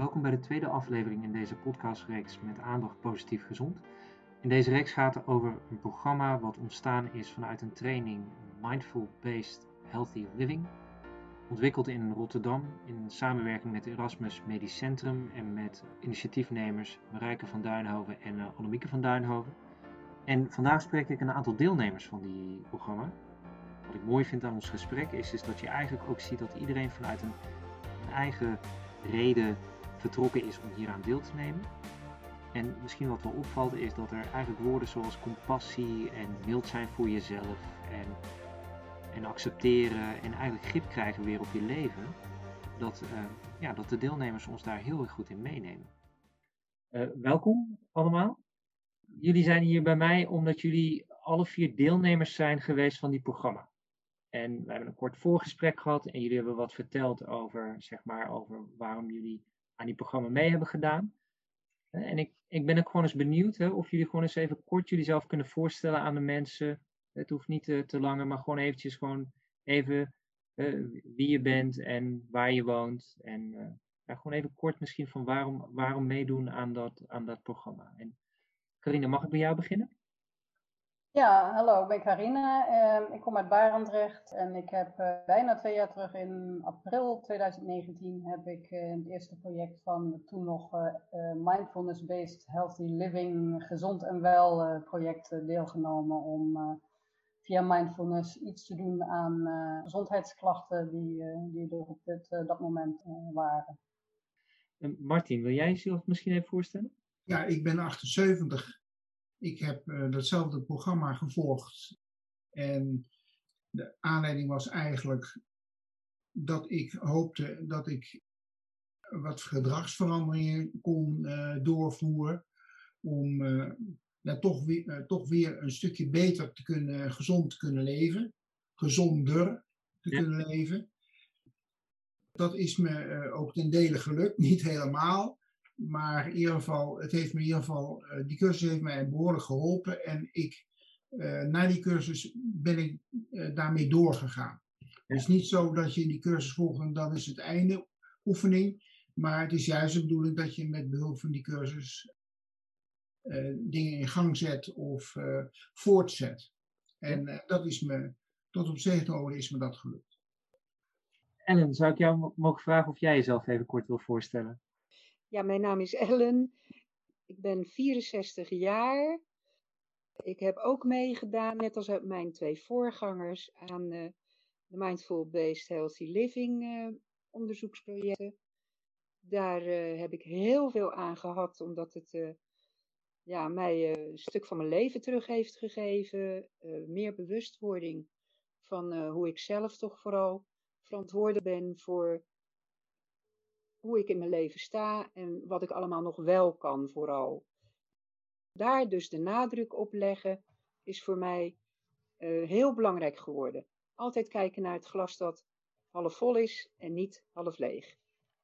Welkom bij de tweede aflevering in deze podcastreeks met aandacht positief gezond. In deze reeks gaat het over een programma wat ontstaan is vanuit een training Mindful Based Healthy Living. Ontwikkeld in Rotterdam in samenwerking met Erasmus Medisch Centrum en met initiatiefnemers Marijke van Duinhoven en uh, Annemieke van Duinhoven. En vandaag spreek ik een aantal deelnemers van die programma. Wat ik mooi vind aan ons gesprek is, is dat je eigenlijk ook ziet dat iedereen vanuit een eigen reden vertrokken is om hieraan deel te nemen. En misschien wat wel opvalt is dat er eigenlijk woorden zoals compassie en mild zijn voor jezelf en, en accepteren en eigenlijk grip krijgen weer op je leven, dat, uh, ja, dat de deelnemers ons daar heel erg goed in meenemen. Uh, welkom allemaal. Jullie zijn hier bij mij omdat jullie alle vier deelnemers zijn geweest van die programma. En we hebben een kort voorgesprek gehad en jullie hebben wat verteld over, zeg maar, over waarom jullie aan die programma mee hebben gedaan. En ik, ik ben ook gewoon eens benieuwd hè, of jullie gewoon eens even kort jullie zelf kunnen voorstellen aan de mensen. Het hoeft niet te, te langer, maar gewoon eventjes gewoon even uh, wie je bent en waar je woont. En uh, ja, gewoon even kort misschien van waarom, waarom meedoen aan dat, aan dat programma. En Carina, mag ik bij jou beginnen? Ja, hallo, ik ben Carina. Uh, ik kom uit Barendrecht en ik heb uh, bijna twee jaar terug in april 2019 heb ik uh, het eerste project van toen nog uh, Mindfulness-Based Healthy Living Gezond en Wel project deelgenomen om via mindfulness iets te doen aan gezondheidsklachten die, die er op dit, dat moment waren. Martin, wil jij jezelf misschien even voorstellen? Ja, ik ben 78 ik heb uh, datzelfde programma gevolgd. En de aanleiding was eigenlijk dat ik hoopte dat ik wat gedragsveranderingen kon uh, doorvoeren. Om uh, ja, toch, weer, toch weer een stukje beter te kunnen, gezond te kunnen leven. Gezonder te ja. kunnen leven. Dat is me ook ten dele gelukt, niet helemaal. Maar in ieder geval, het heeft me in ieder geval, uh, die cursus heeft mij behoorlijk geholpen. En ik, uh, na die cursus ben ik uh, daarmee doorgegaan. Het is niet zo dat je die cursus volgt en dan is het einde oefening. Maar het is juist de bedoeling dat je met behulp van die cursus dingen in gang zet of voortzet. En dat is me, tot op zekere is me dat gelukt. Ellen, zou ik jou mogen vragen of jij jezelf even kort wil voorstellen? Ja, mijn naam is Ellen. Ik ben 64 jaar. Ik heb ook meegedaan, net als mijn twee voorgangers, aan uh, de Mindful Based Healthy Living uh, onderzoeksprojecten. Daar uh, heb ik heel veel aan gehad, omdat het ja, mij een stuk van mijn leven terug heeft gegeven. meer bewustwording van hoe ik zelf toch vooral verantwoordelijk ben voor hoe ik in mijn leven sta en wat ik allemaal nog wel kan vooral. Daar dus de nadruk op leggen is voor mij uh, heel belangrijk geworden. Altijd kijken naar het glas dat half vol is en niet half leeg.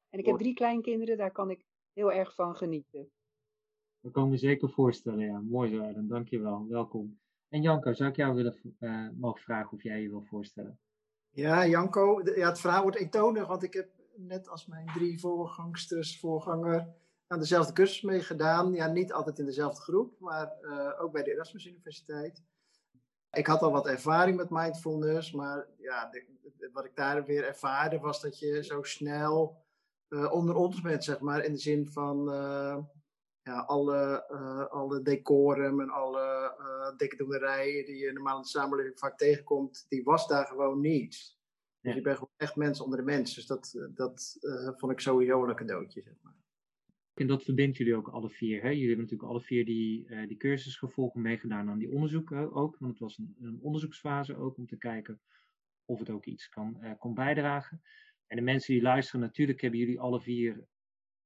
En ik heb drie kleinkinderen, daar kan ik heel erg van genieten. Dat kan ik me zeker voorstellen, ja. Mooi zo, Adam. Dankjewel. Welkom. En Janko, zou ik jou willen uh, mogen vragen of jij je wil voorstellen? Ja, Janko, ja, het verhaal wordt eentonig, want ik heb net als mijn drie voorgangsters, voorganger, aan dezelfde cursus meegedaan. Ja, niet altijd in dezelfde groep, maar uh, ook bij de Erasmus Universiteit. Ik had al wat ervaring met mindfulness, maar ja, wat ik daar weer ervaarde was dat je zo snel uh, onder ons bent, zeg maar, in de zin van uh, ja, alle, alle decorum en alle dikdoenerijen die je normaal in de samenleving vaak tegenkomt, die was daar gewoon niet. Dus je bent gewoon echt mensen onder de mensen. Dus dat, eh, dat uh, vond ik sowieso een cadeautje, zeg maar. En dat verbindt jullie ook alle vier. Hè? Jullie hebben natuurlijk alle vier die, uh, die cursus gevolgd meegedaan aan die onderzoeken ook. Want het was een, een, onderzoeksfase ook om te kijken of het ook iets kan, uh, kon bijdragen. En de mensen die luisteren, natuurlijk hebben jullie alle vier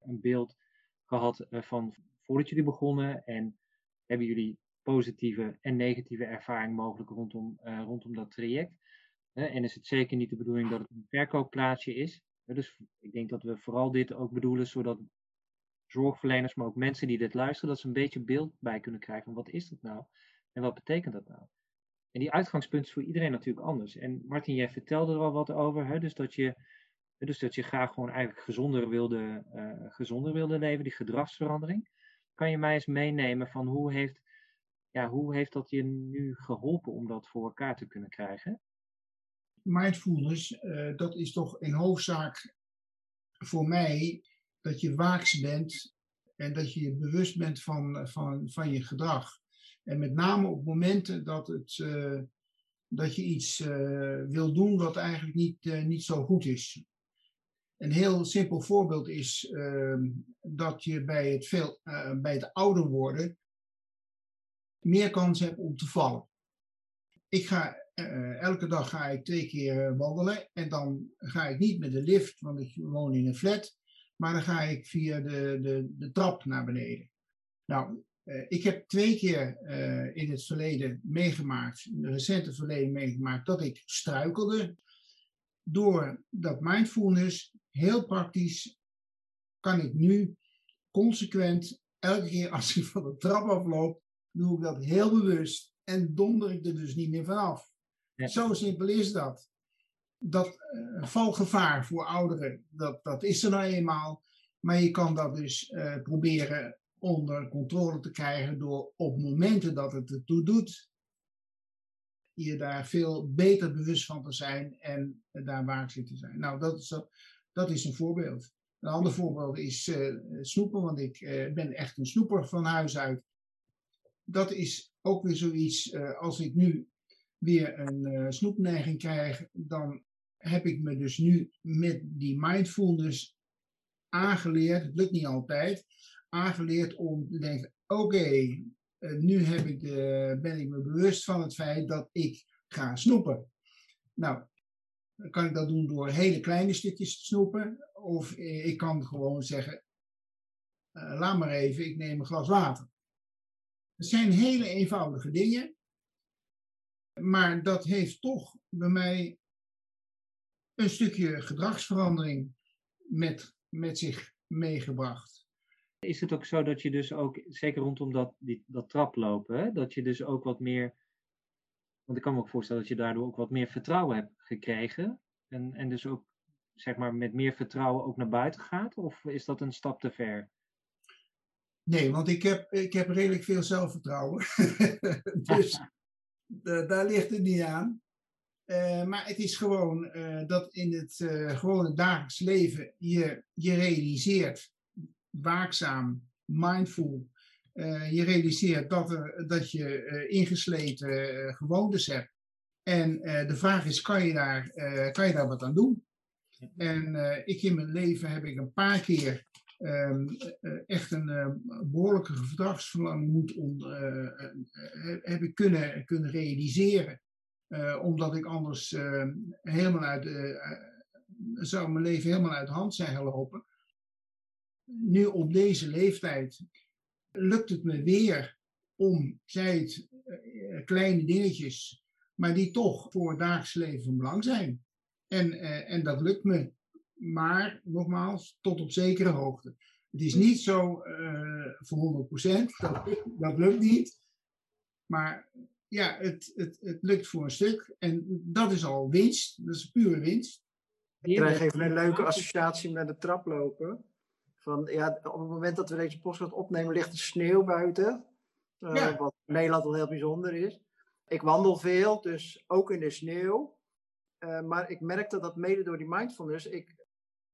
een beeld gehad van voordat jullie begonnen. En hebben jullie positieve en negatieve ervaring mogelijk rondom, rondom dat traject. En is het zeker niet de bedoeling dat het een verkoopplaatsje is. Dus ik denk dat we vooral dit ook bedoelen, zodat zorgverleners, maar ook mensen die dit luisteren, dat ze een beetje beeld bij kunnen krijgen van wat is dat nou en wat betekent dat nou. En die uitgangspunt is voor iedereen natuurlijk anders. En Martin, jij vertelde er al wat over, hè? dus dat je Dus dat je graag gewoon eigenlijk gezonder wilde, gezonder wilde leven, die gedragsverandering. Kan je mij eens meenemen van hoe heeft, ja, hoe heeft dat je nu geholpen om dat voor elkaar te kunnen krijgen? Mindfulness, dat is toch in hoofdzaak voor mij dat je waaks bent en dat je je bewust bent van, van, van je gedrag. En met name op momenten dat, het, uh, dat je iets uh, wil doen wat eigenlijk niet, niet zo goed is. Een heel simpel voorbeeld is ehm, dat je bij het, veel, bij het ouder worden meer kans hebt om te vallen. Ik ga, elke dag ga ik twee keer wandelen en dan ga ik niet met de lift, want ik woon in een flat, maar dan ga ik via de, de, de trap naar beneden. Nou, uh, ik heb twee keer in het verleden meegemaakt, in het recente verleden meegemaakt, dat ik struikelde. Door dat mindfulness, heel praktisch, kan ik nu consequent, elke keer als ik van de trap afloop, doe ik dat heel bewust en donder ik er dus niet meer vanaf. Zo simpel is dat dat uh, valgevaar voor ouderen, dat, dat is er nou eenmaal. Maar je kan dat dus uh, proberen onder controle te krijgen door op momenten dat het ertoe doet, je daar veel beter bewust van te zijn en daar waakzaam te zijn. Nou, dat is, dat is een voorbeeld. Een ander voorbeeld is uh, snoepen, want ik ben echt een snoeper van huis uit. Dat is ook weer zoiets, als ik nu weer een snoepneiging krijg, dan heb ik me dus nu met die mindfulness aangeleerd, het lukt niet altijd, aangeleerd om te denken, oké, uh, nu heb ik ben ik me bewust van het feit dat ik ga snoepen. Nou, kan ik dat doen door hele kleine stukjes te snoepen, of uh, ik kan gewoon zeggen, uh, laat maar even, ik neem een glas water. Het zijn hele eenvoudige dingen, maar dat heeft toch bij mij een stukje gedragsverandering met, met zich meegebracht. Is het ook zo dat je dus ook, zeker rondom dat, die, dat traplopen, hè, dat je dus ook wat meer, want ik kan me ook voorstellen dat je daardoor ook wat meer vertrouwen hebt gekregen en, en dus ook zeg maar met meer vertrouwen ook naar buiten gaat? Of is dat een stap te ver? Nee, want ik heb, ik heb redelijk veel zelfvertrouwen. dus daar ligt het niet aan. Uh, maar het is gewoon uh, dat in het uh, gewone dagelijks leven je, je realiseert, waakzaam, mindful, je realiseert dat, er, dat je ingesleten gewoontes hebt. En de vraag is, kan je daar, kan je daar wat aan doen? En ik in mijn leven heb ik een paar keer echt een behoorlijke gedragsverandering moet on, heb kunnen, kunnen realiseren. Omdat ik anders uh, helemaal uit, zou mijn leven helemaal uit de hand zijn gelopen. Nu op deze leeftijd lukt het me weer om, zij kleine dingetjes, maar die toch voor het dagelijks leven van belang zijn. En, en dat lukt me, maar nogmaals, tot op zekere hoogte. Het is niet zo voor 100%, dat, dat lukt niet. Maar ja, het, het, het lukt voor een stuk. En dat is al winst. Dat is pure winst. Ik krijg even een leuke associatie met de traplopen. Van, ja, op het moment dat we deze podcast opnemen, ligt er sneeuw buiten. Uh, ja. Wat in Nederland al heel bijzonder is. Ik wandel veel, dus ook in de sneeuw. Uh, maar ik merkte dat mede door die mindfulness ik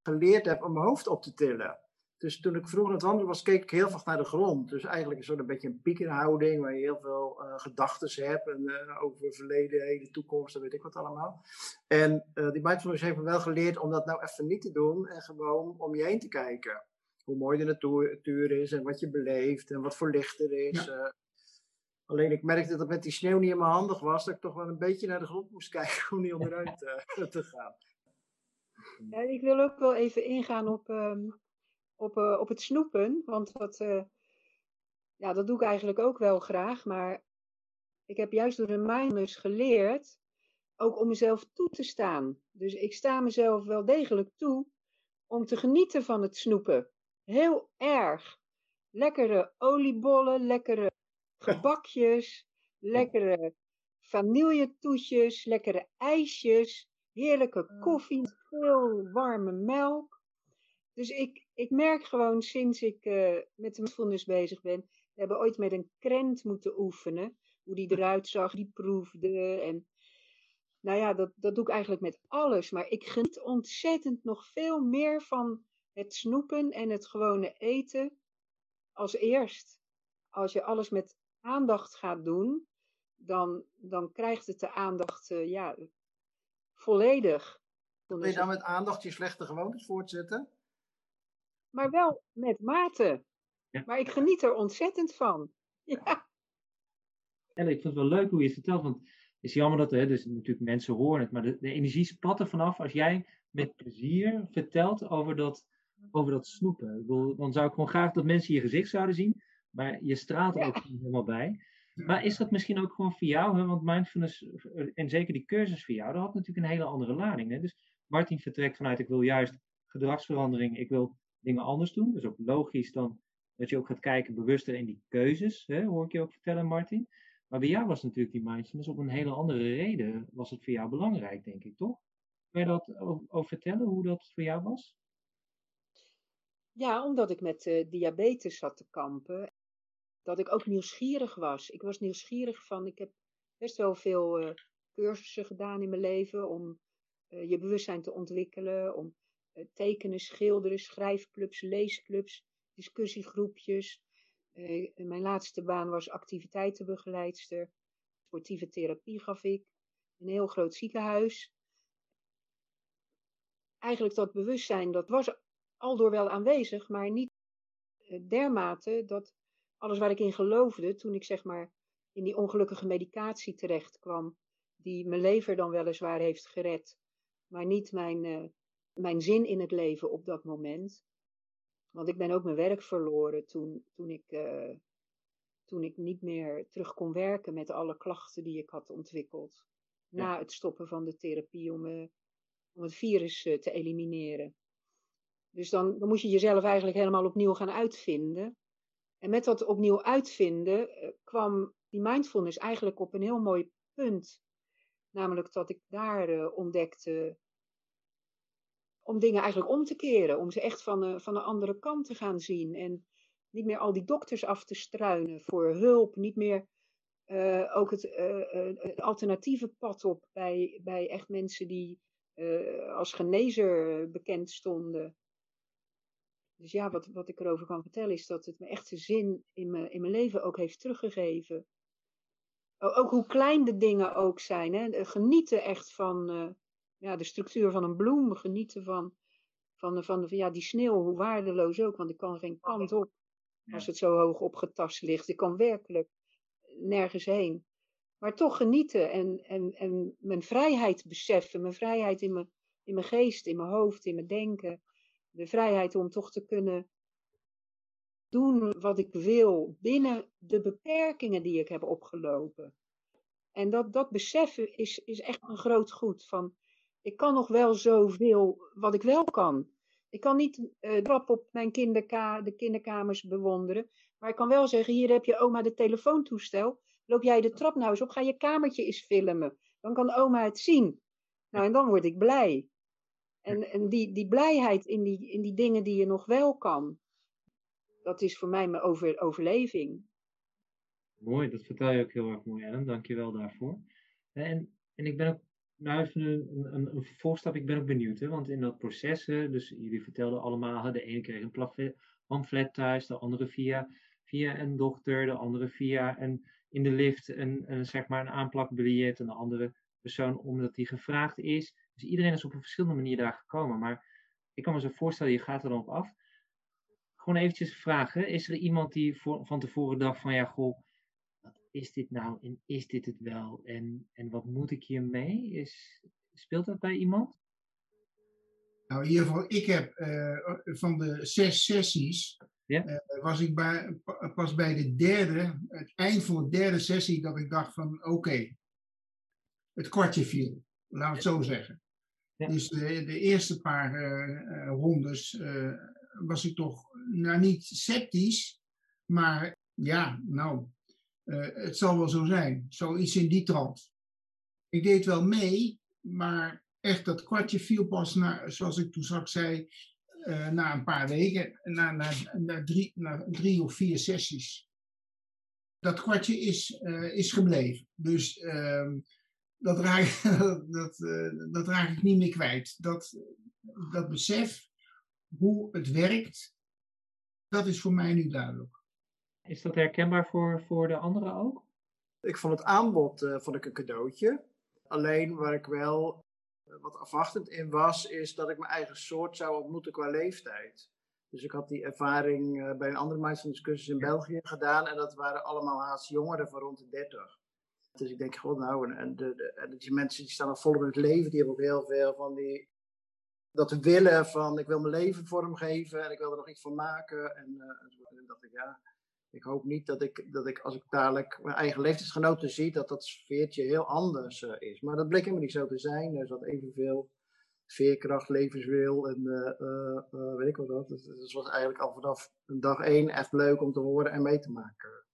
geleerd heb om mijn hoofd op te tillen. Dus toen ik vroeger aan het wandelen was, keek ik heel vaak naar de grond. Dus eigenlijk een soort een beetje een piekenhouding, waar je heel veel uh, gedachten hebt en, uh, over verleden, hele toekomst, en weet ik wat allemaal. En uh, die mindfulness heeft me wel geleerd om dat nou even niet te doen en gewoon om je heen te kijken. Hoe mooi de natuur is en wat je beleeft en wat voor licht er is. Ja. alleen ik merkte dat met die sneeuw niet mijn handig was, dat ik toch wel een beetje naar de grond moest kijken om niet onderuit te gaan. Ja, ik wil ook wel even ingaan op um op, uh, op het snoepen. Want dat, uh, ja, dat doe ik eigenlijk ook wel graag. Maar ik heb juist door de mindfulness geleerd ook om mezelf toe te staan. Dus ik sta mezelf wel degelijk toe om te genieten van het snoepen. Heel erg. Lekkere oliebollen, lekkere gebakjes, lekkere vanilletoetjes, lekkere ijsjes. Heerlijke koffie, veel warme melk. Dus ik, ik merk gewoon sinds ik uh, met de mindfulness bezig ben, we hebben ooit met een krent moeten oefenen, hoe die eruit zag, die proefde. En nou ja, dat, dat doe ik eigenlijk met alles. Maar ik geniet ontzettend nog veel meer van het snoepen en het gewone eten als eerst. Als je alles met aandacht gaat doen, dan, dan krijgt het de aandacht uh, ja, volledig. Wil je dan met aandacht je slechte gewoontes voortzetten? Maar wel met mate. Ja. Maar ik geniet er ontzettend van. Ja. En ik vind het wel leuk hoe je het vertelt, want het is jammer dat hè, dus natuurlijk mensen horen het, maar de, de energie spat er vanaf als jij met plezier vertelt over dat, over dat snoepen. Ik bedoel, dan zou ik gewoon graag dat mensen je gezicht zouden zien, maar je straalt er ja. ook helemaal bij. Maar is dat misschien ook gewoon voor jou? Hè? Want mindfulness, en zeker die cursus voor jou, dat had natuurlijk een hele andere lading. Hè? Dus Martin vertrekt vanuit, ik wil juist gedragsverandering, ik wil dingen anders doen. Dus ook logisch dan dat je ook gaat kijken bewuster in die keuzes, hè? hoor ik je ook vertellen Martin. Maar bij jou was natuurlijk die mindfulness op een hele andere reden, was het voor jou belangrijk, denk ik, toch? Kan je dat over vertellen, hoe dat voor jou was? Ja, omdat ik met uh, diabetes zat te kampen dat ik ook nieuwsgierig was. Ik was nieuwsgierig van, ik heb best wel veel uh, cursussen gedaan in mijn leven om uh, je bewustzijn te ontwikkelen, om uh, tekenen, schilderen, schrijfclubs, leesclubs, discussiegroepjes. mijn laatste baan was activiteitenbegeleidster, sportieve therapie gaf ik, een heel groot ziekenhuis. Eigenlijk dat bewustzijn, dat was al door wel aanwezig, maar niet dermate dat alles waar ik in geloofde, toen ik zeg maar in die ongelukkige medicatie terecht kwam, die mijn lever dan weliswaar heeft gered, maar niet mijn, uh, mijn zin in het leven op dat moment. Want ik ben ook mijn werk verloren toen, toen, ik, uh, toen ik niet meer terug kon werken met alle klachten die ik had ontwikkeld. Ja. Na het stoppen van de therapie om, uh, om het virus te elimineren. Dus dan, dan moet je jezelf eigenlijk helemaal opnieuw gaan uitvinden. En met dat opnieuw uitvinden eh, kwam die mindfulness eigenlijk op een heel mooi punt. Namelijk dat ik daar uh, ontdekte om dingen eigenlijk om te keren, om ze echt van, uh, van een andere kant te gaan zien. En niet meer al die dokters af te struinen voor hulp, niet meer ook het, het, alternatieve pad op bij, bij echt mensen die als genezer bekend stonden. Dus ja, wat, wat ik erover kan vertellen is dat het me echt zin in mijn, in mijn leven ook heeft teruggegeven. Ook hoe klein de dingen ook zijn. Hè? Genieten echt van uh, ja, de structuur van een bloem. Genieten van, van, van, van ja, die sneeuw, hoe waardeloos ook. Want ik kan geen kant op als het zo hoog opgetast ligt. Ik kan werkelijk nergens heen. Maar toch genieten en, en, en mijn vrijheid beseffen. Mijn vrijheid in mijn, in mijn geest, in mijn hoofd, in mijn denken de vrijheid om toch te kunnen doen wat ik wil binnen de beperkingen die ik heb opgelopen. En dat, dat beseffen is, is echt een groot goed. Van, ik kan nog wel zoveel wat ik wel kan. Ik kan niet uh, trap op mijn kinderka de kinderkamers bewonderen. Maar ik kan wel zeggen, hier heb je oma de telefoontoestel. Loop jij de trap nou eens op, ga je kamertje eens filmen. Dan kan oma het zien. Nou, en dan word ik blij. En, en die, die blijheid in die, in die dingen die je nog wel kan, dat is voor mij mijn over, overleving. Mooi, dat vertel je ook heel erg mooi, Ellen. Dank je wel daarvoor. En, en ik ben ook, nou even een, een, een ik ben ook benieuwd, hè, want in dat proces, dus jullie vertelden allemaal, de ene kreeg een pamflet thuis, de andere via, via een dochter, de andere via een, in de lift een, zeg maar een aanplakbiljet, en de andere persoon omdat die gevraagd is. Dus iedereen is op een verschillende manier daar gekomen. Maar ik kan me zo voorstellen, je gaat er dan op af. Gewoon eventjes vragen, is er iemand die voor, van tevoren dacht van ja, goh, wat is dit nou en is dit het wel? En, en wat moet ik hiermee? Is, speelt dat bij iemand? Nou, in ieder geval, ik heb uh, van de zes sessies, uh, was ik bij, pas bij de derde, het eind van de derde sessie, dat ik dacht van oké, okay, het kwartje viel, laat het zo zeggen. Dus de, eerste paar uh, rondes uh, was ik toch nou, niet sceptisch, maar ja, nou, het zal wel zo zijn. Zoiets in die trant. Ik deed wel mee, maar echt dat kwartje viel pas, na, zoals ik toen straks zei, na een paar weken, na, na, na, drie, na drie of vier sessies. Dat kwartje is, is gebleven. Dus uh, dat, raak, dat, uh, dat raak ik niet meer kwijt. Dat, dat besef hoe het werkt, dat is voor mij nu duidelijk. Is dat herkenbaar voor, voor de anderen ook? Ik vond het aanbod uh, vond ik een cadeautje. Alleen waar ik wel wat afwachtend in was, is dat ik mijn eigen soort zou ontmoeten qua leeftijd. Dus ik had die ervaring uh, bij een andere mindfulness in België gedaan en dat waren allemaal haast jongeren van rond de 30. Dus ik denk, god nou, en, de, de, en die mensen die staan nog volop in het leven, die hebben ook heel veel van die, dat willen van, ik wil mijn leven vormgeven en ik wil er nog iets van maken. En, uh, en dacht ik, ja, ik hoop niet dat ik, dat ik als ik dadelijk mijn eigen leeftijdsgenoten zie, dat dat sfeertje heel anders uh, is. Maar dat bleek helemaal niet zo te zijn. Er zat evenveel veerkracht, levenswil en uh, weet ik wat dat. Dus het was eigenlijk al vanaf dag één echt leuk om te horen en mee te maken.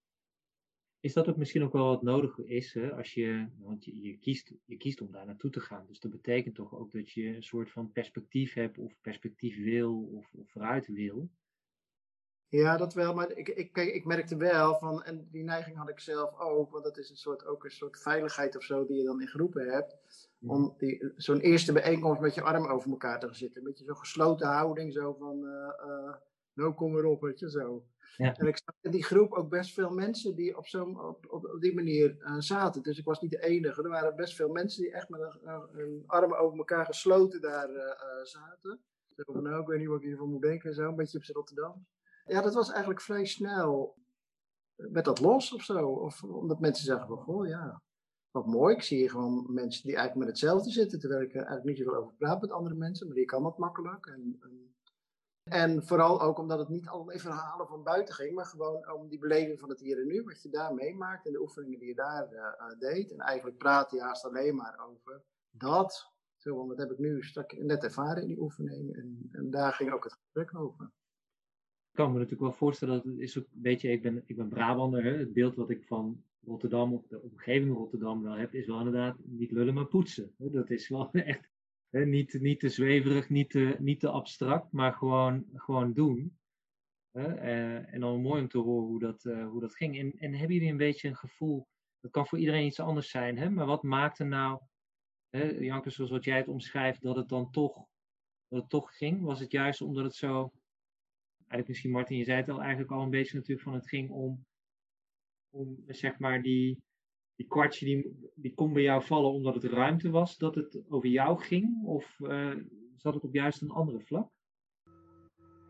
Is dat ook misschien ook wel wat nodig is, hè? als je, want je, je, kiest, je kiest om daar naartoe te gaan. Dus dat betekent toch ook dat je een soort van perspectief hebt of perspectief wil of, of vooruit wil. Ja, dat wel. Maar ik, ik, kijk, ik merkte wel van, en die neiging had ik zelf ook, want dat is een soort, ook een soort veiligheid of zo die je dan in groepen hebt. Om die, zo'n eerste bijeenkomst met je arm over elkaar te gaan zitten. Een beetje zo'n gesloten houding, zo van, uh, uh, nou kom erop, weet je, zo. Ja. En ik zag in die groep ook best veel mensen die op, zo, op, op, die manier uh, zaten. Dus ik was niet de enige. Er waren best veel mensen die echt met een, armen over elkaar gesloten daar zaten. Zo van, nou, ik weet niet wat ik hiervan moet denken, zo, een beetje op z'n Rotterdam. Ja, dat was eigenlijk vrij snel. Werd dat los of zo? Of omdat mensen zeggen van, goh, ja, wat mooi. Ik zie hier gewoon mensen die eigenlijk met hetzelfde zitten, terwijl ik er eigenlijk niet zoveel over praat met andere mensen, maar die kan dat makkelijk. En, en, en vooral ook omdat het niet allerlei verhalen van buiten ging, maar gewoon om die beleving van het hier en nu, wat je daar meemaakt en de oefeningen die je daar uh, deed. En eigenlijk praat je haast alleen maar over dat. Zo, want dat heb ik nu straks net ervaren in die oefening. En, en daar ging ook het gesprek over ik kan me natuurlijk wel voorstellen dat het is ook, weet je, ik ben, ik ben Brabander, hè? het beeld wat ik van Rotterdam of de omgeving Rotterdam wel heb, is wel inderdaad niet lullen maar poetsen. Dat is wel echt Niet, niet te zweverig, niet te, niet te abstract, maar gewoon, gewoon doen. Uh, en dan mooi om te horen hoe dat, uh, hoe dat ging. En, en hebben jullie een beetje een gevoel, dat kan voor iedereen iets anders zijn, hè? maar wat maakte nou, hè, zoals wat jij het omschrijft, dat het dan toch, het toch ging? Was het juist omdat het zo eigenlijk misschien Martin, je zei het al eigenlijk al een beetje natuurlijk van het ging om, om zeg maar die, die kwartje die, die kon bij jou vallen omdat het ruimte was, dat het over jou ging? Of uh, zat het op juist een andere vlak?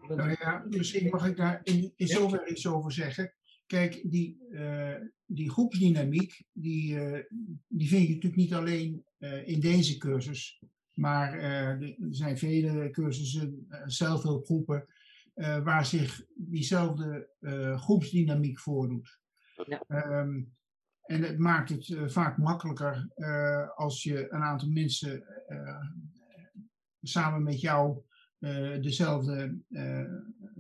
Nou ja, misschien mag ik daar in, in zoverre iets over zeggen. Kijk, die, uh, die groepsdynamiek, die, uh, die vind je natuurlijk niet alleen in deze cursus. Maar er zijn vele cursussen, zelfhulpgroepen, uh, waar zich diezelfde uh, groepsdynamiek voordoet. Ja. Um, en het maakt het uh, vaak makkelijker als je een aantal mensen samen met jou dezelfde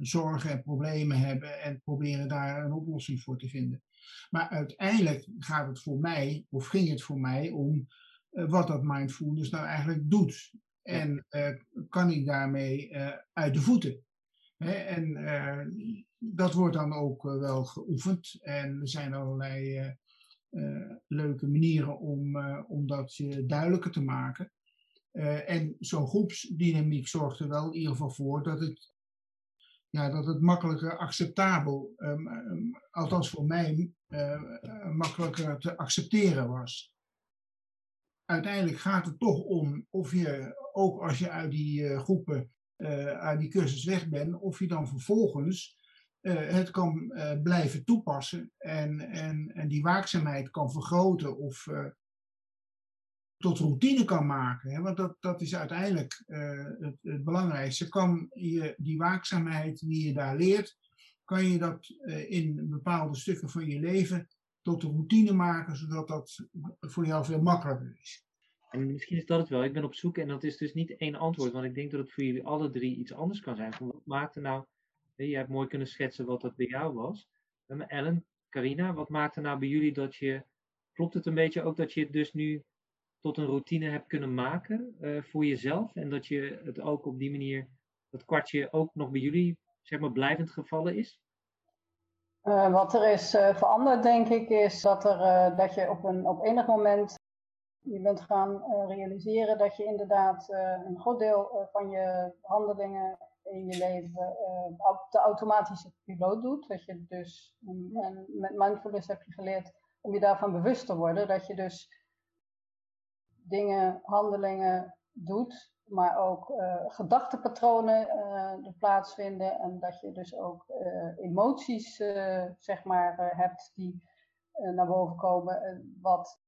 zorgen en problemen hebben en proberen daar een oplossing voor te vinden. Maar uiteindelijk gaat het voor mij, of ging het voor mij, om wat dat mindfulness nou eigenlijk doet. En kan ik daarmee uit de voeten? en uh, dat wordt dan ook uh, wel geoefend. En er zijn allerlei leuke manieren om, om dat je duidelijker te maken. en zo'n groepsdynamiek zorgt er wel in ieder geval voor dat het, ja, dat het makkelijker acceptabel, um, althans voor mij, makkelijker te accepteren was. Uiteindelijk gaat het toch om of je, ook als je uit die groepen uit die cursus weg ben, of je dan vervolgens het kan uh, blijven toepassen en, en, en die waakzaamheid kan vergroten of tot routine kan maken. Hè? Want dat, dat is uiteindelijk het, het, belangrijkste. Kan je die waakzaamheid die je daar leert, kan je dat in bepaalde stukken van je leven tot een routine maken, zodat dat voor jou veel makkelijker is. En misschien is dat het wel. Ik ben op zoek en dat is dus niet één antwoord, want ik denk dat het voor jullie alle drie iets anders kan zijn. Wat maakte nou, je hebt mooi kunnen schetsen wat dat bij jou was. Maar Ellen, Carina, wat maakte nou bij jullie dat je, klopt het een beetje ook dat je het dus nu tot een routine hebt kunnen maken eh, voor jezelf. En dat je het ook op die manier, dat kwartje ook nog bij jullie, zeg maar, blijvend gevallen is? Uh, wat er is veranderd, denk ik, is dat, er, dat je op, een, op enig moment je bent gaan realiseren dat je inderdaad een groot deel van je handelingen in je leven de automatische piloot doet. Dat je dus, en met mindfulness heb je geleerd om je daarvan bewust te worden, dat je dus dingen, handelingen doet, maar ook uh, gedachtepatronen uh, er plaatsvinden. En dat je dus ook uh, emoties zeg maar hebt die naar boven komen, wat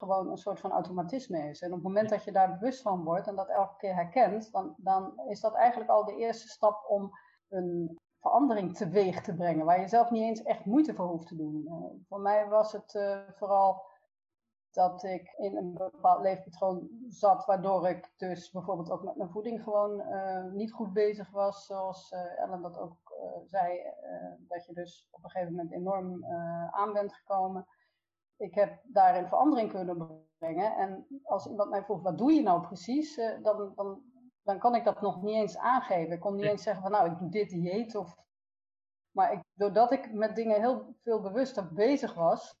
gewoon een soort van automatisme is. En op het moment dat je daar bewust van wordt en dat elke keer herkent, dan, dan is dat eigenlijk al de eerste stap om een verandering teweeg te brengen, waar je zelf niet eens echt moeite voor hoeft te doen. voor mij was het vooral dat ik in een bepaald leefpatroon zat, waardoor ik dus bijvoorbeeld ook met mijn voeding gewoon uh, niet goed bezig was, zoals Ellen dat ook zei, dat je dus op een gegeven moment enorm aan bent gekomen. Ik heb daarin verandering kunnen brengen en als iemand mij vroeg, wat doe je nou precies, dan, dan, dan kan ik dat nog niet eens aangeven. Ik kon niet eens zeggen van nou, ik doe dit dieet of... Maar ik, doordat ik met dingen heel veel bewuster bezig was,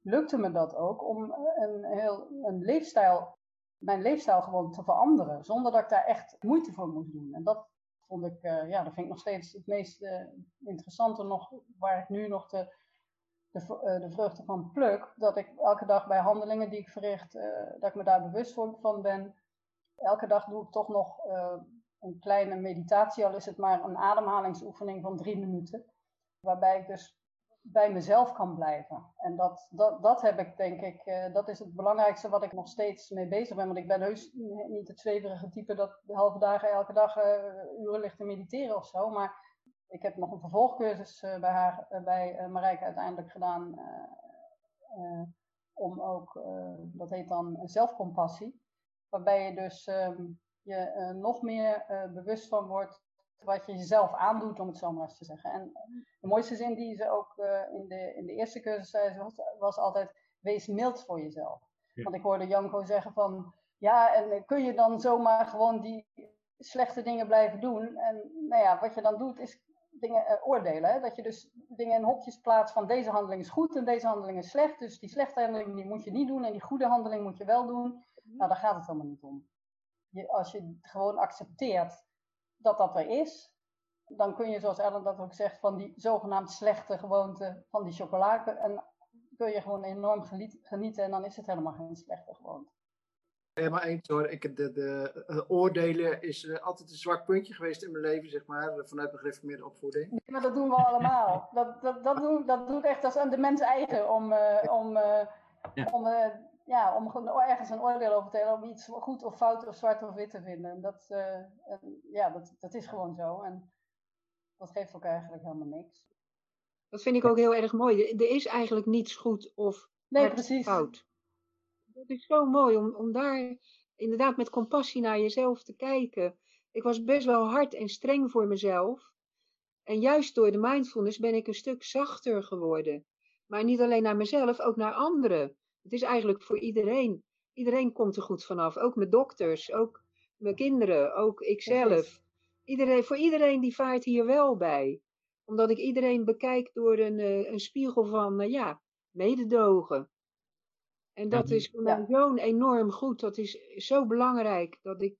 lukte me dat ook om een, heel, een leefstijl, mijn leefstijl gewoon te veranderen. Zonder dat ik daar echt moeite voor moest doen. En dat vond ik, uh, ja, dat vind ik nog steeds het meest uh, interessante nog, waar ik nu nog de, de, uh, de vruchten van pluk. Dat ik elke dag bij handelingen die ik verricht, dat ik me daar bewust van ben. Elke dag doe ik toch nog een kleine meditatie, al is het maar een ademhalingsoefening van drie minuten. Waarbij ik dus bij mezelf kan blijven. En dat, dat, dat heb ik, denk ik, dat is het belangrijkste wat ik nog steeds mee bezig ben. Want ik ben heus niet het zweverige type dat halve dagen elke dag uh, uren ligt te mediteren of zo. Maar ik heb nog een vervolgcursus uh, bij haar, bij Marijke uiteindelijk gedaan. om ook, dat heet dan zelfcompassie. Waarbij je dus um, je nog meer bewust van wordt wat je jezelf aandoet, om het zo maar eens te zeggen. En de mooiste zin die ze ook in, de, in de eerste cursus zei, was, was altijd, wees mild voor jezelf. Ja. Want ik hoorde Janko zeggen van, ja, en kun je dan zomaar gewoon die slechte dingen blijven doen? En nou ja, wat je dan doet is dingen uh, oordelen. Hè? Dat je dus dingen in hokjes plaatst van deze handeling is goed en deze handeling is slecht. Dus die slechte handeling die moet je niet doen en die goede handeling moet je wel doen. Nou, daar gaat het helemaal niet om. Je, als je gewoon accepteert dat dat er is, dan kun je, zoals Ellen dat ook zegt, van die zogenaamd slechte gewoonte van die chocolade, en kun je gewoon enorm genieten en dan is het helemaal geen slechte gewoonte. Helemaal eens hoor. Ik, de, de, de oordelen is uh, altijd een zwak puntje geweest in mijn leven, zeg maar, vanuit mijn gereformeerde opvoeding. Nee, maar dat doen we allemaal. dat, dat, dat, doen, dat doet echt als aan de mens eigen om, uh, om, uh, ja. om ja, om ergens een oordeel over te hebben, om iets goed of fout of zwart of wit te vinden. En dat, uh, ja, dat, dat is gewoon zo. En dat geeft ook eigenlijk helemaal niks. Dat vind ik ook heel erg mooi. Er is eigenlijk niets goed of nee, precies. fout. Dat is zo mooi om, om daar inderdaad met compassie naar jezelf te kijken. Ik was best wel hard en streng voor mezelf. En juist door de mindfulness ben ik een stuk zachter geworden. Maar niet alleen naar mezelf, ook naar anderen. Het is eigenlijk voor iedereen. Iedereen komt er goed vanaf. Ook mijn dokters, ook mijn kinderen, ook ikzelf. Iedereen, voor iedereen die vaart hier wel bij. Omdat ik iedereen bekijk door een, eh, een spiegel van, uh, ja, mededogen. En dat is voor mij zo'n enorm goed. Dat is zo belangrijk. Dat ik,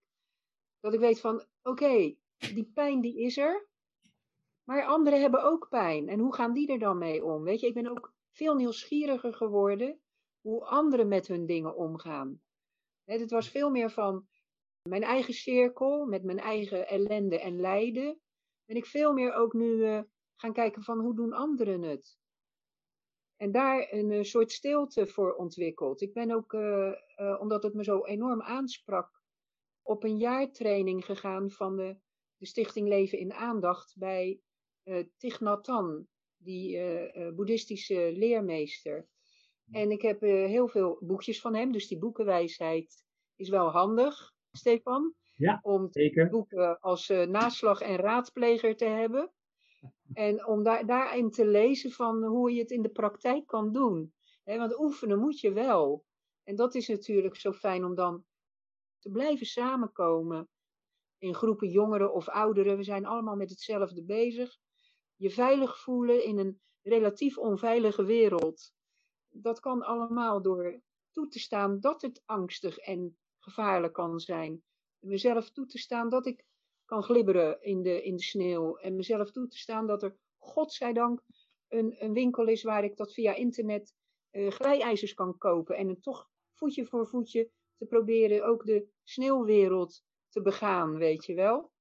dat ik weet van, oké, die pijn die is er. Maar anderen hebben ook pijn. En hoe gaan die er dan mee om? Weet je, ik ben ook veel nieuwsgieriger geworden hoe anderen met hun dingen omgaan. Het was veel meer van mijn eigen cirkel, met mijn eigen ellende en lijden. Ben ik veel meer ook nu uh, gaan kijken van hoe doen anderen het. En daar een uh, soort stilte voor ontwikkeld. Ik ben ook, uh, omdat het me zo enorm aansprak, op een jaartraining gegaan van de, de Stichting Leven in Aandacht bij Thich Nhat Hanh, die boeddhistische leermeester. En ik heb uh, heel veel boekjes van hem, dus die boekenwijsheid is wel handig, Stefan. Ja, om zeker. boeken als uh, naslag en raadpleger te hebben. En om daar, daarin te lezen van hoe je het in de praktijk kan doen. want oefenen moet je wel. En dat is natuurlijk zo fijn om dan te blijven samenkomen in groepen jongeren of ouderen. We zijn allemaal met hetzelfde bezig. Je veilig voelen in een relatief onveilige wereld. Dat kan allemaal door toe te staan dat het angstig en gevaarlijk kan zijn. Mezelf toe te staan dat ik kan glibberen in de, in de sneeuw. En mezelf toe te staan dat er, godzijdank, een, een winkel is waar ik dat via internet uh, glijijzers kan kopen. En het toch voetje voor voetje te proberen ook de sneeuwwereld te begaan, weet je wel.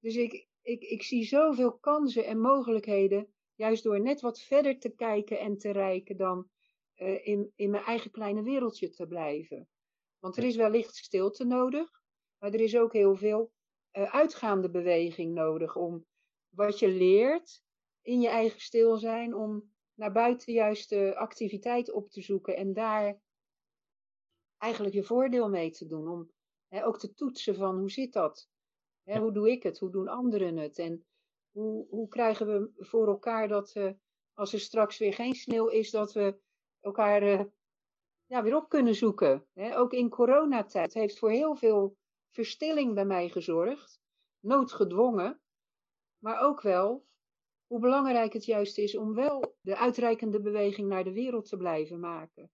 Dus ik, ik, ik zie zoveel kansen en mogelijkheden, juist door net wat verder te kijken en te reiken dan uh, in, in mijn eigen kleine wereldje te blijven. Want er is wellicht stilte nodig, maar er is ook heel veel uitgaande beweging nodig om wat je leert in je eigen stil zijn, om naar buiten de activiteit op te zoeken en daar eigenlijk je voordeel mee te doen. Om hè, ook te toetsen van hoe zit dat? Hè, hoe doe ik het? Hoe doen anderen het? En hoe, hoe krijgen we voor elkaar dat uh, als er straks weer geen sneeuw is, dat we elkaar uh, ja, weer op kunnen zoeken. Hè? Ook in coronatijd heeft voor heel veel verstilling bij mij gezorgd. Noodgedwongen. Maar ook wel hoe belangrijk het juist is om wel de uitreikende beweging naar de wereld te blijven maken.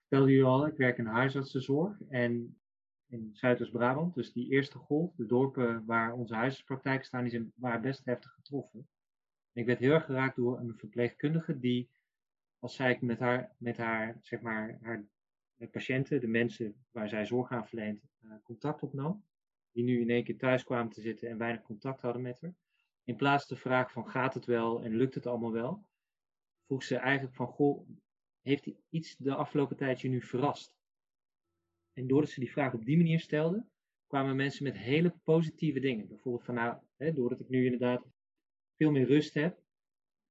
Vertelde u al, ik werk in huisartsenzorg en in Zuidoost-Brabant, dus die eerste golf, de dorpen waar onze huisartspraktijken staan, die zijn, waren best heftig getroffen. En ik werd heel erg geraakt door een verpleegkundige die, als zij met haar, met haar, zeg maar, haar de patiënten, de mensen waar zij zorg aan verleent, uh, contact opnam. Die nu in één keer thuis kwamen te zitten en weinig contact hadden met haar. In plaats de vraag van gaat het wel en lukt het allemaal wel, vroeg ze eigenlijk van goh, heeft iets de afgelopen tijd je nu verrast? En doordat ze die vraag op die manier stelde, kwamen mensen met hele positieve dingen. Bijvoorbeeld van nou, hè, doordat ik nu inderdaad veel meer rust heb,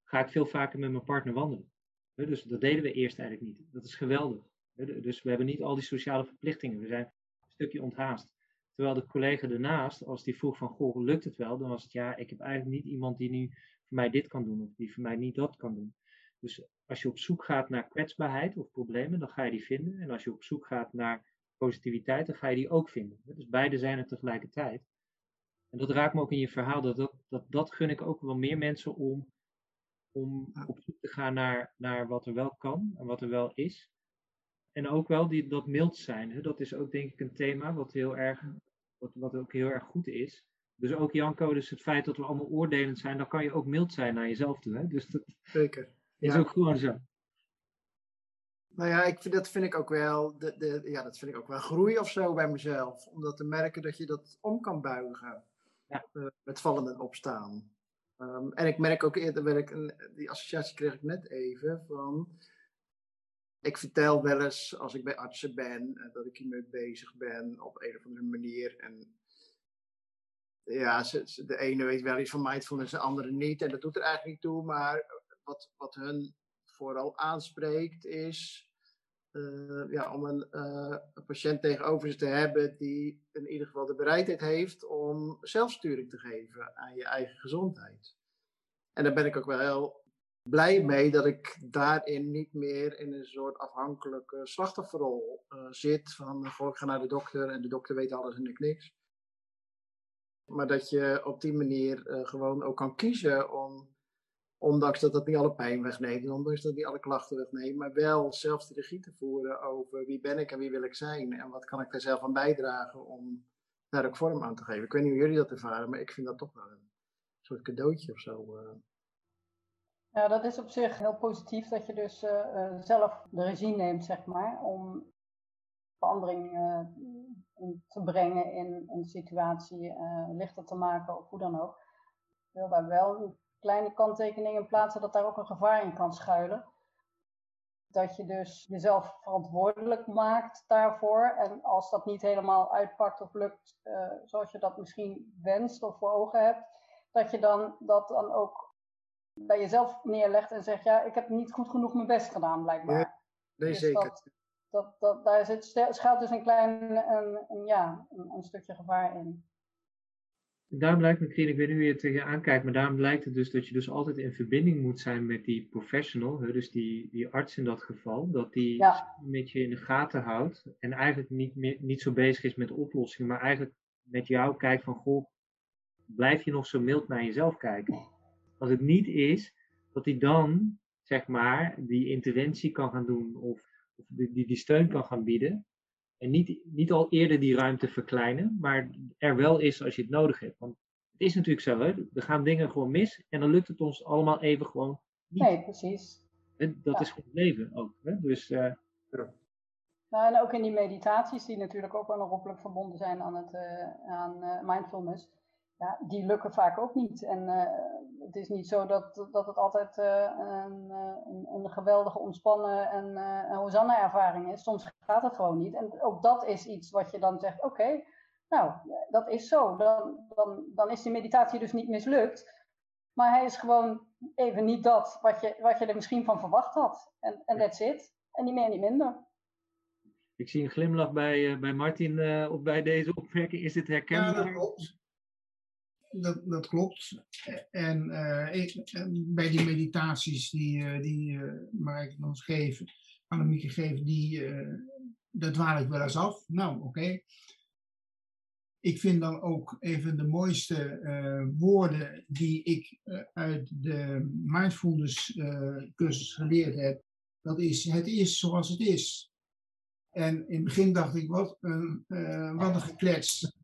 ga ik veel vaker met mijn partner wandelen. Dus dat deden we eerst eigenlijk niet. Dat is geweldig. Dus we hebben niet al die sociale verplichtingen. We zijn een stukje onthaast. Terwijl de collega ernaast, als die vroeg van, goh, lukt het wel? Dan was het, ja, ik heb eigenlijk niet iemand die nu voor mij dit kan doen, of die voor mij niet dat kan doen. Dus als je op zoek gaat naar kwetsbaarheid of problemen, dan ga je die vinden. En als je op zoek gaat naar positiviteit, dan ga je die ook vinden. Dus beide zijn er tegelijkertijd. En dat raakt me ook in je verhaal, dat dat, dat, dat gun ik ook wel meer mensen om, om op zoek te gaan naar, naar wat er wel kan en wat er wel is. En ook wel die, dat mild zijn. Hè? Dat is ook denk ik een thema wat heel erg, wat, wat ook heel erg goed is. Dus ook Janko, dus het feit dat we allemaal oordelend zijn, dan kan je ook mild zijn naar jezelf toe. Hè? Dus dat Zeker. is ook gewoon zo. Nou ja, ik vind, dat vind ik ook wel, de, de, ja, dat vind ik ook wel groei of zo bij mezelf. Om dat te merken dat je dat om kan buigen. Ja. Uh, met vallen en opstaan. Um, en ik merk ook eerder, ik een, die associatie kreeg ik net even, van ik vertel wel eens als ik bij artsen ben eh, dat ik hiermee bezig ben op een of andere manier. En ja, ze, de ene weet wel iets van mindfulness, de andere niet. En dat doet er eigenlijk niet toe. Maar wat, wat hun vooral aanspreekt is uh, ja, om een, een, patiënt tegenover zich te hebben die in ieder geval de bereidheid heeft om zelfsturing te geven aan je eigen gezondheid. En daar ben ik ook wel heel blij mee dat ik daarin niet meer in een soort afhankelijke slachtofferrol uh, zit. Van goh, ik ga naar de dokter en de dokter weet alles en ik niks. Maar dat je op die manier uh, gewoon ook kan kiezen om, ondanks dat dat niet alle pijn wegneemt, ondanks dat niet alle klachten wegneemt, maar wel zelf de regie te voeren over wie ben ik en wie wil ik zijn en wat kan ik daar zelf aan bijdragen om daar ook vorm aan te geven. Ik weet niet hoe jullie dat ervaren, maar ik vind dat toch wel een soort cadeautje of zo. Ja, dat is op zich heel positief dat je dus uh, zelf de regie neemt, zeg maar, om verandering uh, te brengen in een situatie, lichter te maken of hoe dan ook. Ik wil daar wel een kleine kanttekening in plaatsen dat daar ook een gevaar in kan schuilen. Dat je dus jezelf verantwoordelijk maakt daarvoor. En als dat niet helemaal uitpakt of lukt zoals je dat misschien wenst of voor ogen hebt, dat je dan dat dan ook bij jezelf neerlegt en zegt, ja, ik heb niet goed genoeg mijn best gedaan, blijkbaar. Ja, nee, dus zeker. Dat, dat, dat, daar zit, schuilt dus een klein, een, een ja, een, een, stukje gevaar in. daarom lijkt me, Krien, ik weet niet hoe je het tegen aankijkt, maar daarom lijkt het dus dat je dus altijd in verbinding moet zijn met die professional, hè, dus die, die arts in dat geval, dat die Ja. met je in de gaten houdt en eigenlijk niet, meer, niet zo bezig is met oplossingen, maar eigenlijk met jou kijkt van, goh, blijf je nog zo mild naar jezelf kijken? Als het niet is, dat hij dan, zeg maar, die interventie kan gaan doen of, of die, die, steun kan gaan bieden. En niet, niet al eerder die ruimte verkleinen, maar er wel is als je het nodig hebt. Want het is natuurlijk zo, hè? er gaan dingen gewoon mis en dan lukt het ons allemaal even gewoon niet. Nee, precies. En dat Ja. is gewoon het leven ook. Hè? Dus eh, Nou, en ook in die meditaties, die natuurlijk ook onherroepelijk verbonden zijn aan, het, eh, aan eh, mindfulness, ja, die lukken vaak ook niet. En eh, het is niet zo dat, dat het altijd eh, een, eh, een, een geweldige ontspannen en eh een Hosanna-ervaring is. Soms gaat het gewoon niet. En ook dat is iets wat je dan zegt, oké, nou, dat is zo. Dan, dan, dan is die meditatie dus niet mislukt. Maar hij is gewoon even niet dat wat je, wat je er misschien van verwacht had. En en that's it. En niet meer, niet minder. ik zie een glimlach bij, eh, bij Martin eh, op bij deze opmerking. Is dit Ja, herkenbaar? dat klopt. Dat, dat klopt. En eh, en bij die meditaties die, eh, die eh Mark ons geeft, Annemieke geeft, die, eh daar dwaal ik wel eens af. Nou, oké. Ik vind dan ook even de mooiste eh, woorden die ik eh, uit de mindfulness eh, cursus geleerd heb. Dat is, het is zoals het is. En in het begin dacht ik, wat een, eh, wat een geklets.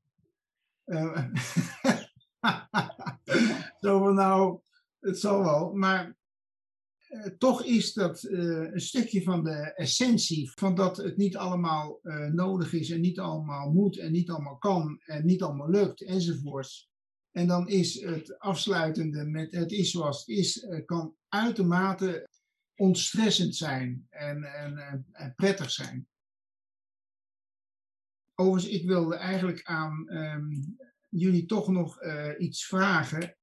Zo van nou, het zal wel. Maar eh, toch is dat eh, een stukje van de essentie van dat het niet allemaal eh, nodig is en niet allemaal moet en niet allemaal kan en niet allemaal lukt enzovoorts. En dan is het afsluitende met het is zoals het is, kan uitermate ontstressend zijn en, en prettig zijn. Overigens, ik wilde eigenlijk aan ehm, jullie toch nog eh, iets vragen.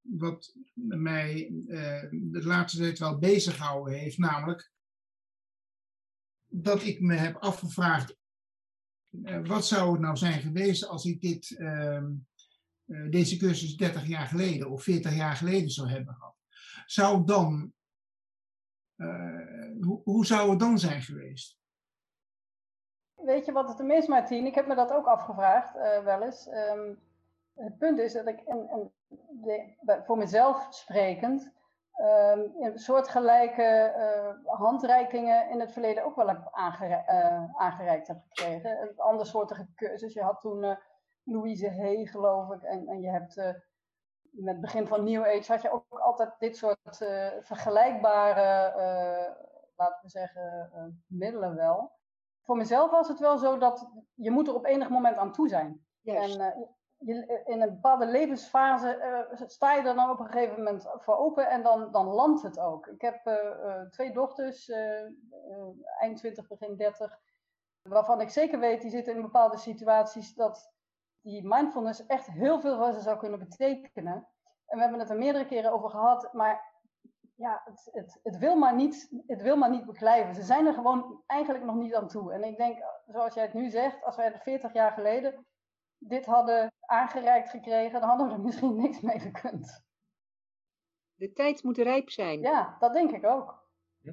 Wat mij eh, de laatste tijd wel bezig gehouden heeft. Namelijk dat ik me heb afgevraagd. eh, wat zou het nou zijn geweest als ik dit, ehm, eh, deze cursus 30 jaar geleden of 40 jaar geleden zou hebben gehad? Zou dan. hoe zou het dan zijn geweest? Weet je wat het is, Martien? Ik heb me dat ook afgevraagd, eh, wel eens. Ehm, het punt is dat ik, de, voor mezelf sprekend, ehm, een soortgelijke eh handreikingen in het verleden ook wel heb eh, aangereikt heb gekregen. Een ander soortige cursus. Je had toen Louise Hay, geloof ik, en, en je hebt met het begin van New Age had je ook altijd dit soort vergelijkbare, laten we zeggen, middelen wel voor mezelf was het wel zo dat je moet er op enig moment aan toe zijn. En eh, je, in een bepaalde levensfase eh, sta je er dan op een gegeven moment voor open en dan, dan landt het ook. Ik heb eh, eh, twee dochters, eh, eh, eind 20, begin 30, waarvan ik zeker weet, die zitten in bepaalde situaties dat die mindfulness echt heel veel voor ze zou kunnen betekenen. En we hebben het er meerdere keren over gehad, maar ja, het, het, het, wil maar niet, het wil maar niet beklijven. Ze zijn er gewoon eigenlijk nog niet aan toe. En ik denk, zoals jij het nu zegt, als wij 40 jaar geleden dit hadden aangereikt gekregen, dan hadden we er misschien niks mee gekund. De tijd moet rijp zijn. Ja, dat denk ik ook.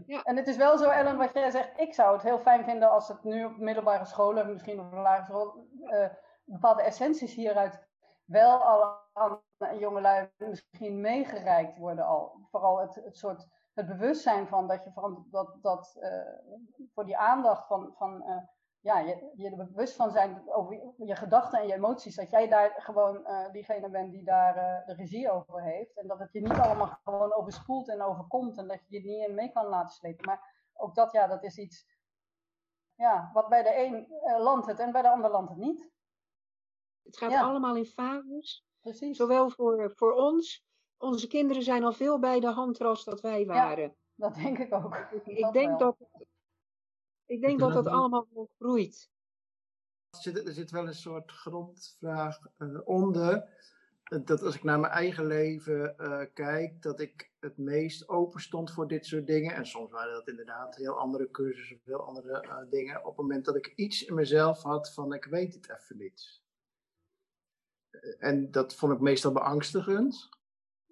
Ja. En het is wel zo, Ellen, wat jij zegt, ik zou het heel fijn vinden als het nu op middelbare scholen, misschien op de lagere school, eh, bepaalde essenties hieruit wel al aan jongelui misschien meegereikt worden al. Vooral het, het soort, het bewustzijn van dat je van, dat, dat eh, voor die aandacht van, van eh, ja, je, je er bewust van zijn over je, gedachten en je emoties, dat jij daar gewoon eh, diegene bent die daar de regie over heeft. En dat het je niet allemaal gewoon overspoelt en overkomt en dat je je niet mee kan laten slepen. Maar ook dat, ja, dat is iets, ja, wat bij de een landt het en bij de ander landt het niet. Het gaat Ja. allemaal in fases. Precies. Zowel voor, voor ons. Onze kinderen zijn al veel bij de hand als dat wij waren. Dat denk ik ook. Ik Dat denk wel. dat, ik denk dat dat allemaal groeit. Er zit, er zit wel een soort grondvraag eh, onder. Eh, Dat als ik naar mijn eigen leven eh, kijk, dat ik het meest open stond voor dit soort dingen. En soms waren dat inderdaad heel andere cursussen of heel andere eh, dingen. Op het moment dat ik iets in mezelf had van ik weet het even niet. En dat vond ik meestal beangstigend.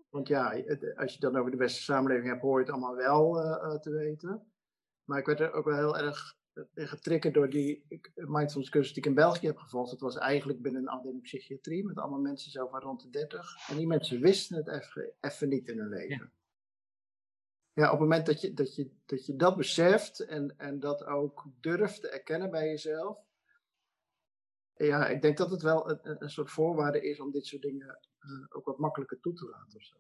Want ja, als je dan over de beste samenleving hebt, hoor je het allemaal wel te weten. Maar ik werd er ook wel heel erg getriggerd door die mindfulness cursus die ik in België heb gevolgd. Het was eigenlijk binnen een afdeling psychiatrie met allemaal mensen zo van rond de 30. En die mensen wisten het even, niet in hun leven. Ja. op het moment dat je dat, je, dat, je dat beseft en, en dat ook durft te erkennen bij jezelf. Ja, ik denk dat het wel een, een soort voorwaarde is om dit soort dingen uh, ook wat makkelijker toe te laten of zo.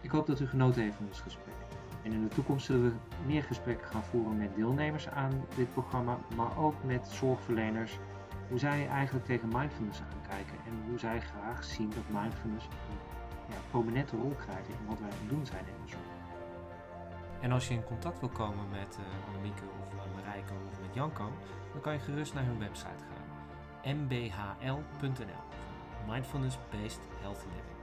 Ik hoop dat u genoten heeft van dit gesprek. En in de toekomst zullen we meer gesprekken gaan voeren met deelnemers aan dit programma, maar ook met zorgverleners. Hoe zij eigenlijk tegen mindfulness aankijken en hoe zij graag zien dat mindfulness een ja, prominente rol krijgt in wat wij aan het doen zijn in de zorg. En als je in contact wil komen met uh, Annemieke of uh, Marijke of met Janko, dan kan je gerust naar hun website gaan. mbhl.nl Mindfulness Based Healthy Living.